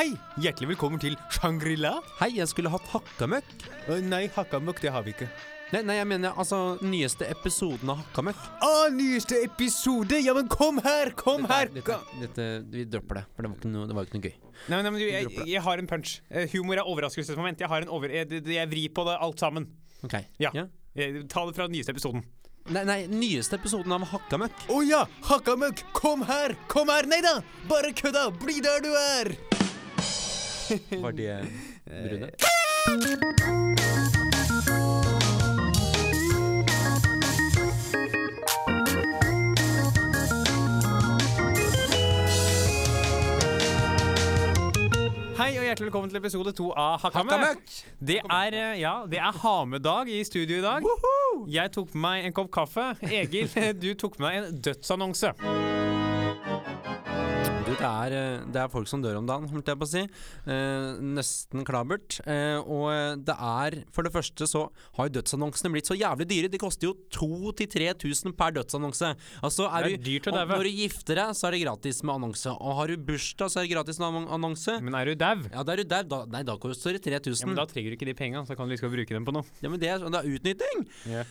Hei, hjertelig velkommen til Shangri-La. Hei, jeg skulle hatt hakkamøkk. Uh, nei, hakkamøkk, det har vi ikke. Nei, nei, jeg mener altså nyeste episoden av Hakkamøkk. Å, nyeste episode! Ja, men kom her! Kom her! Dette, dette, vi dropper det, for det var ikke noe, det var ikke noe gøy. Nei, nei, men du, jeg, jeg har en punch. Humor er overraskelsesmoment. Jeg har en over... Jeg, jeg vrir på det alt sammen. Ok. Ja. ja. Ta det fra den nyeste episoden. Nei, nei, nyeste episoden av Hakkamøkk. Å ja! Hakkamøkk! Kom her! Kom her! Nei da! Bare kødda! Bli der du er! Var det bruddet? Hei og hjertelig velkommen til episode to av Hakkamøkk. Det er, eh, ja, det er ha-med-dag i studio i dag. Jeg tok med meg en kopp kaffe. Egil, du tok med deg en dødsannonse. Er, eh, det er folk som dør om dagen, holdt jeg på å si. Eh, nesten klabert. Eh, og det er For det første så har jo dødsannonsene blitt så jævlig dyre. De koster jo 2000-3000 per dødsannonse. Altså er Det er du, dyrt å daue. Når du gifter deg, så er det gratis med annonse. Og har du bursdag, så er det gratis med annonse. Men er du dau? Ja, da er du dau. Da, nei, da koster det 3000. Ja, men da trenger du ikke de penga, så kan du liksom bruke dem på noe. Ja, men det er, det er utnytting!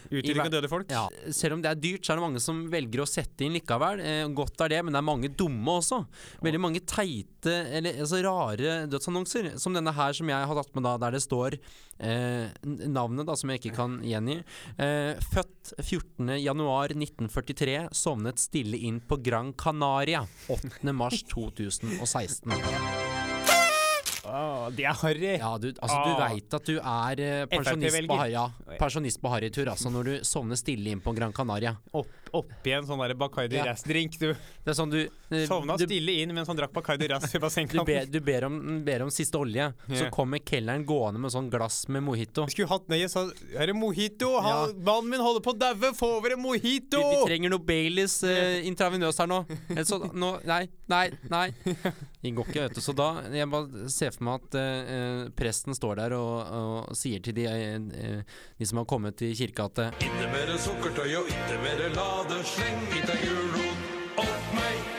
Utnytting av døde folk. Ja, Selv om det er dyrt, så er det mange som velger å sette inn likevel. Eh, godt er det, men det er mange dumme også. Veldig mange teite, eller altså rare dødsannonser. Som denne her som jeg har tatt med da, der det står eh, navnet, da, som jeg ikke kan gjengi. Eh, født 14.1.1943, sovnet stille inn på Gran Canaria 8.3.2016. Åh, det er harry. Ja, du, altså, du Ah. veit at du er eh, pensjonist på, ja, pensjonist på harrytur, altså, når du sovner stille inn på Gran Canaria. Opp, oppi en sånn der Bacardi Ja. Ras-drink. Du Det er sånn du eh, sovna du, stille inn mens han drakk Bacardi Ras i du, ber, du ber, om, ber om siste olje, så kommer kelneren gående med sånn glass med mojito. Skulle hatt nøye, så er det mojito. Ja. Mannen min holder på å daue. Få over en mojito! Vi, vi trenger noe Baileys uh, intravenøs her nå. Så nå, Nei, nei, nei. Det går ikke, vet du. Så da Jeg bare ser for meg at eh, presten står der og, og sier til de, eh, de som har kommet til kirka at eh, Ikke mere sukkertøy og ikke mere lade. Sleng i deg gulrot opp meg.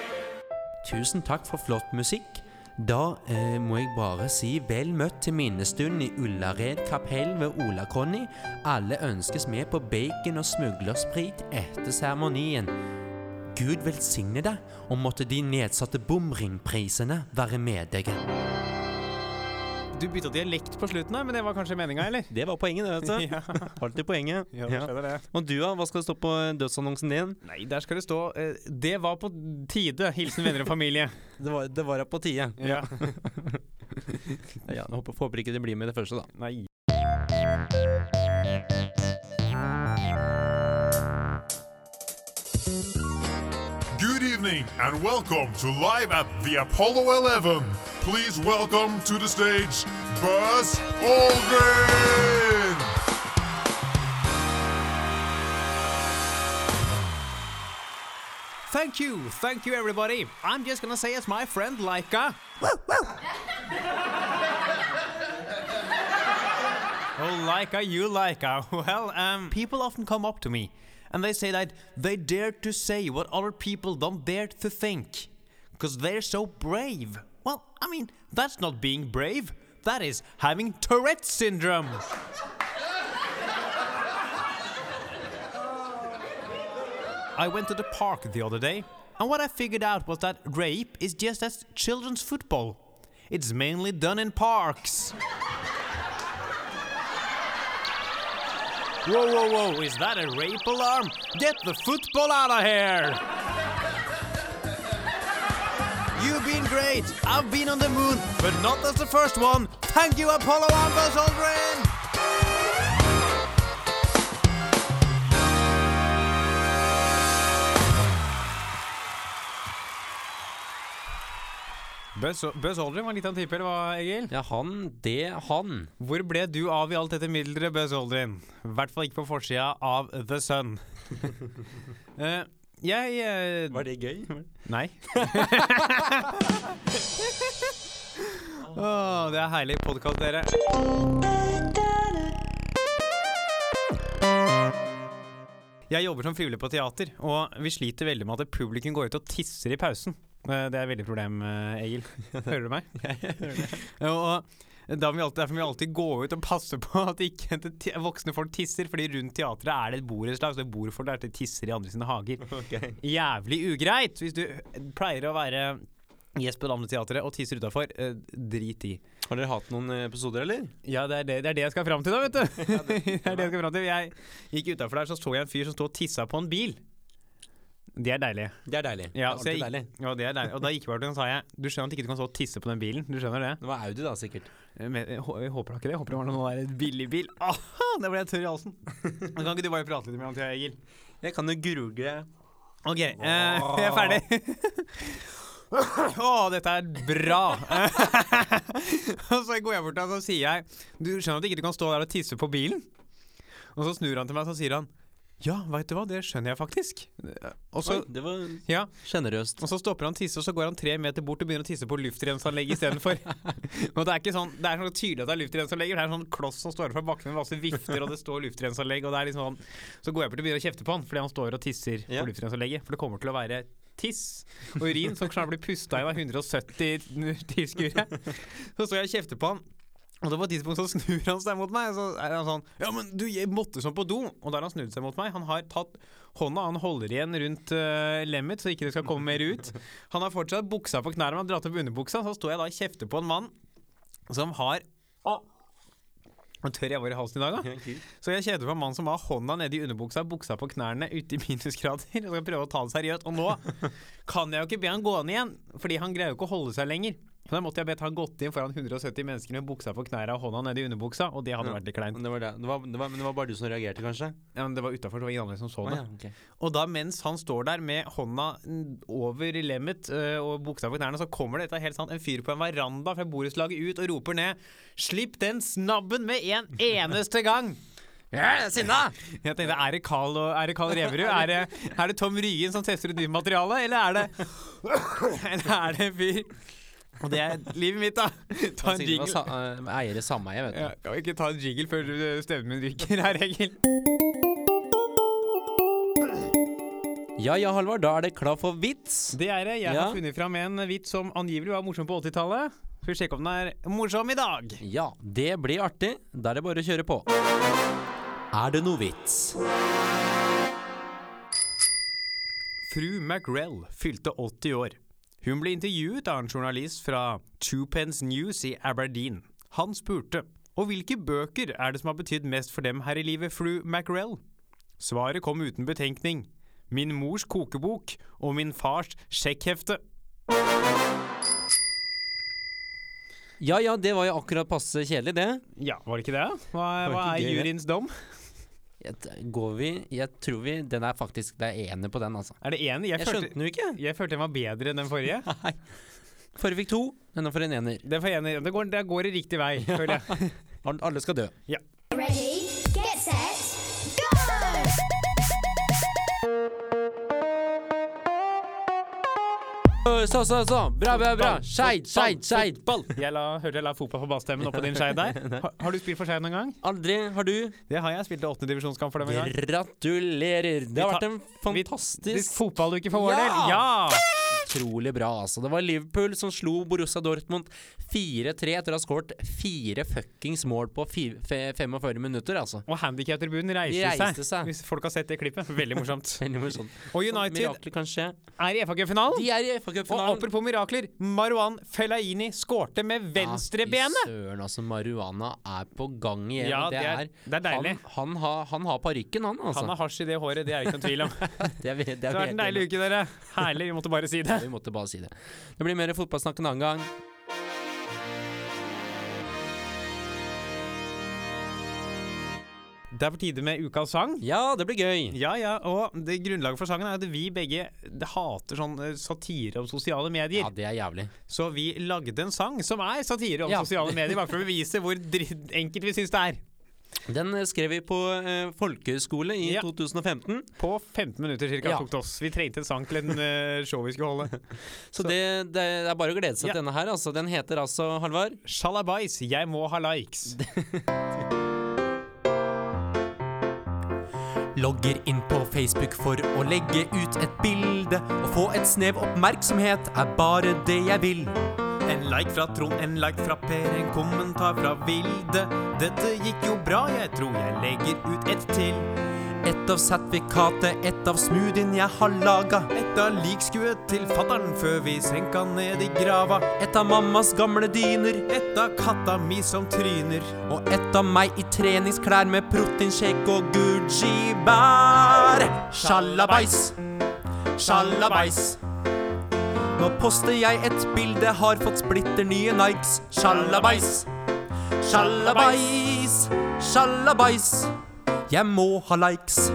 Tusen takk for flott musikk. Da eh, må jeg bare si vel møtt til minnestund i Ullared kapell ved Ola-Conny. Alle ønskes med på bacon og smuglersprit etter seremonien. Gud velsigne deg, og måtte de nedsatte bomringprisene være med deg. Du bytta dialekt på slutten her, men det var kanskje meninga, eller? Det var poenget, det, vet du. Ja. Alltid poenget. Ja, det skjedde, det. Og du, da? Hva skal det stå på dødsannonsen din? Nei, der skal det stå eh, 'Det var på tide'. Hilsen venner og familie. Det var, det var på tide. Ja. Ja, jeg håper, håper ikke det blir med det første, da. Nei. Good evening and welcome to Live at the Apollo 11. Please welcome to the stage Buzz Aldrin. Thank you, thank you, everybody. I'm just gonna say it's my friend Laika. oh, Laika, you Laika. Well, um, people often come up to me and they say that they dare to say what other people don't dare to think because they're so brave. Well, I mean, that's not being brave. That is having Tourette syndrome. I went to the park the other day, and what I figured out was that rape is just as children's football. It's mainly done in parks. Whoa, whoa, whoa, is that a rape alarm? Get the football out of here! You've been great. I've been on the moon, but not as the first one. Thank you, Apollo and Buzz Aldrin! Buzz, Buzz Aldrin var litt av en type, eller hva, Egil? Ja, han, det, han. Hvor ble du av i alt dette mylderet, Buzz Aldrin? I hvert fall ikke på forsida av The Sun. Eh, jeg eh, Var det gøy? Nei. Åh, det er herlig podkast, dere. Jeg jobber som frivillig på teater, og vi sliter veldig med at publikum går ut og tisser i pausen. Eh, Det er et veldig problem, eh, Egil. Hører du meg? og da må vi alltid, derfor må vi alltid gå ut og passe på at ikke voksne folk tisser, fordi rundt teatret er det et borettslag, så det bor folk der til tisser i andre sine hager. Jævlig ugreit! Hvis du pleier å være gjest på det teatret og tisser utafor, drit i. Har dere hatt noen episoder, eller? Ja, det er det, det er det jeg skal fram til, da, vet du. det er det jeg skal fram til. Jeg gikk utafor der, så så jeg en fyr som sto og tissa på en bil. Det er deilig. Det er deilige. Ja, det er jeg, deilig. ja, det er deilig. Og da gikk jeg bort og sa jeg Du skjønner at ikke du kan stå og tisse på den bilen? Du skjønner det? Det var Audi, da, sikkert. Men, jeg, hå- jeg håper da ikke det. Jeg håper det var noe der billig bil. Aha, der ble jeg tørr i halsen. Men kan ikke du bare prate litt han til Egil? Jeg kan jo grugle OK, eh, jeg er ferdig. Å, dette er bra! og så går jeg bort og sier jeg Du skjønner at ikke du kan stå der og tisse på bilen? Og så snur han til meg og så sier han Ja, veit du hva, det skjønner jeg faktisk. Og så, Oi, det var ja, sjenerøst. og så stopper han å tisse, og så går han tre meter bort og begynner å tisse på luftrenseanlegget istedenfor. det er ikke sånn Det er sånn tydelig at det er luftrenseanlegg. Det er en sånn kloss som står fra bakken med masse vifter, og det står luftrenseanlegg, og det er liksom sånn Så går jeg bort og begynner å kjefte på han fordi han står og tisser Ja. på luftrenseanlegget. For det kommer til å være tiss og urin som snart blir pusta inn av 170 tilskuere. Så står jeg og kjefter på han. Og det på et tidspunkt så snur han seg mot meg, og så er han sånn Ja, men du, jeg måtte sånn på do! Og da har han snudd seg mot meg. Han har tatt hånda, han holder igjen rundt uh, lemmet, så ikke det skal komme mer ut. Han har fortsatt buksa på knærne, han har dratt opp underbuksa. Så står jeg da og kjefter på en mann som har Å! Nå tør jeg være i halsen i dag, da. Så jeg kjeder på en mann som har hånda nedi underbuksa, buksa på knærne, ute i minusgrader, og skal prøve å ta det seriøst. Og nå kan jeg jo ikke be han gå ned igjen, fordi han greier jo ikke å holde seg lenger. Så da måtte jeg bedt han gått inn foran 170 mennesker med buksa på knærne og hånda nedi underbuksa, og det hadde Ja. vært litt kleint. Men det var det. Det var, det var, men det var bare du som reagerte, kanskje? Ja, men det var utafor, det var ingen andre som så det. det. ja, okay. Og da mens han står der med hånda over lemmet øh, og buksa på knærne, så kommer det helt sant, en fyr på en veranda fra borettslaget ut og roper ned 'Slipp den snabben med en eneste gang'! Er sinna! Jeg tenkte, Er det Carl, og, er det Carl Reverud? Er det, er det Tom Ryen som tester ut nytt materiale, eller er det Eller er det en fyr Og det er livet mitt, da. Ta en jiggle jingle. sa, uh, eier i sameie, vet du. Ja, kan vi ikke ta en jingle før stemmen min ryker her, Egil? Ja ja, Halvard, da er det klar for vits. Det er det. Jeg Ja. har funnet fram en vits som angivelig var morsom på 80-tallet. Skal vi sjekke om den er morsom i dag? Ja, det blir artig. Da er det bare å kjøre på. Er det noe vits? Fru McRell fylte 80 år. Hun ble intervjuet av en journalist fra Twopence News i Aberdeen. Han spurte og hvilke bøker er det som har betydd mest for dem her i livet, fru Mackerel? Svaret kom uten betenkning. Min mors kokebok og min fars sjekkhefte. Ja ja, det var jo akkurat passe kjedelig, det. Ja, var det ikke det? Hva, det hva ikke er juryens dom? Går vi Jeg tror vi Den er faktisk Det er enig på den, altså. Er det enig? Jeg, Jeg følte, skjønte den jo ikke. jeg følte den var bedre enn den forrige. Nei. Forrige fikk to, denne får en ener. Den får ener. det, går, det går i riktig vei, føler jeg. Alle skal dø. Ja. Ready, Så, så, så. Bra, bra, bra. Skeid, skeid, skeid. Jeg la, hørte jeg la fotball på basstemmen oppå din Skeid der. Har, har du spilt for Skeid noen gang? Aldri har du. Det har jeg. Spilte åttendedivisjonskamp for dem en gang. Gratulerer. Det har vært en fantastisk Fotballuke for vår Ja! del. Ja! Utrolig bra, altså. Det var Liverpool som slo Borussia Dortmund 4-3 etter å ha skåret fire fuckings mål på 45 minutter, altså. Og handikaptribunen reiste, reiste seg. Hvis folk har sett det klippet. Veldig morsomt. Veldig morsomt. Og United er i FA-cupfinalen. De er i Og FA-cupfinalen. apropos mirakler, Marwan Fellaini skårte med venstrebenet. Ja, søren, altså. Marihuana er på gang igjen. Ja, det, er, det er deilig. Han, han, har, han har parykken, han, altså. Han har hasj i det håret, det er ikke noen tvil om. det, er, det, er Det har vært en deilig uke, dere. Herlig. Vi måtte bare si det. Vi måtte bare si det. Det blir mer fotballsnakk en annen gang. Det er på tide med ukas sang. Ja, det blir gøy. Ja, ja, og det grunnlaget for sangen er at vi begge hater sånn eh, satire om sosiale medier. Ja, det er jævlig. Så vi lagde en sang som er satire om Ja. sosiale medier, bare for å bevise hvor enkelt vi syns det er. Den skrev vi på eh, folkehøyskole i Ja. 2015. På 15 minutter cirka Ja. tok det oss. Vi trengte en sang til en eh, show vi skulle holde. Så, Det, det er bare å glede seg Ja. til denne her. Altså. Den heter altså, Halvard Shalabais, jeg må ha likes. Logger inn på Facebook for å legge ut et bilde. Å få et snev oppmerksomhet er bare det jeg vil. En like fra Trond, en like fra Per, en kommentar fra Vilde. Dette gikk jo bra, jeg tror jeg legger ut et til. Et av sertifikatet, et av smoothien jeg har laga. Et av likskuet til fattern før vi senka ned i grava. Et av mammas gamle dyner. Et av katta mi som tryner. Og et av meg i treningsklær med proteinshake og Gucci-bær. Sjalabais, sjalabais. Nå poster jeg et bilde, har fått splitter nye Nikes. Sjalabais, sjalabais, sjalabais. Jeg må ha likes.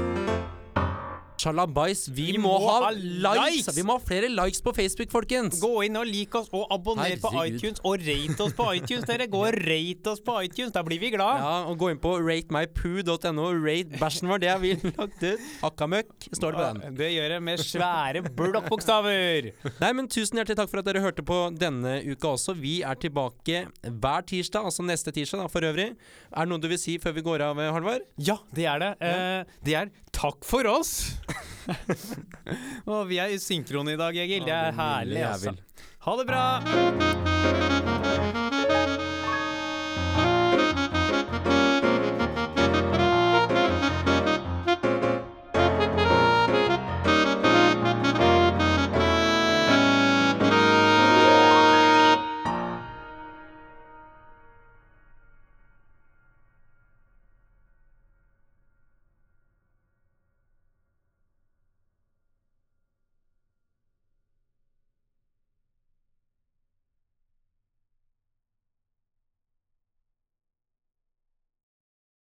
Sjalabais, vi, Vi må, må ha likes. likes. Vi må ha flere likes på Facebook, folkens. Gå inn og lik oss, og abonner på iTunes, og rate oss på iTunes. Dere, gå og rate oss på iTunes, da blir vi glad. Ja, og gå inn på ratemypoo.no. Rate bæsjen vår, det har vi lagt ut. Akkamøkk står det på den. Det gjør det med svære blokkbokstaver. Nei, men Tusen hjertelig takk for at dere hørte på denne uka også. Vi er tilbake hver tirsdag, altså neste tirsdag da, for øvrig. Er det noe du vil si før vi går av, Halvard? Ja, det er det. Eh, det er takk for oss. og vi er i synkron i dag, Egil. Det er herlig, altså. Ha det bra.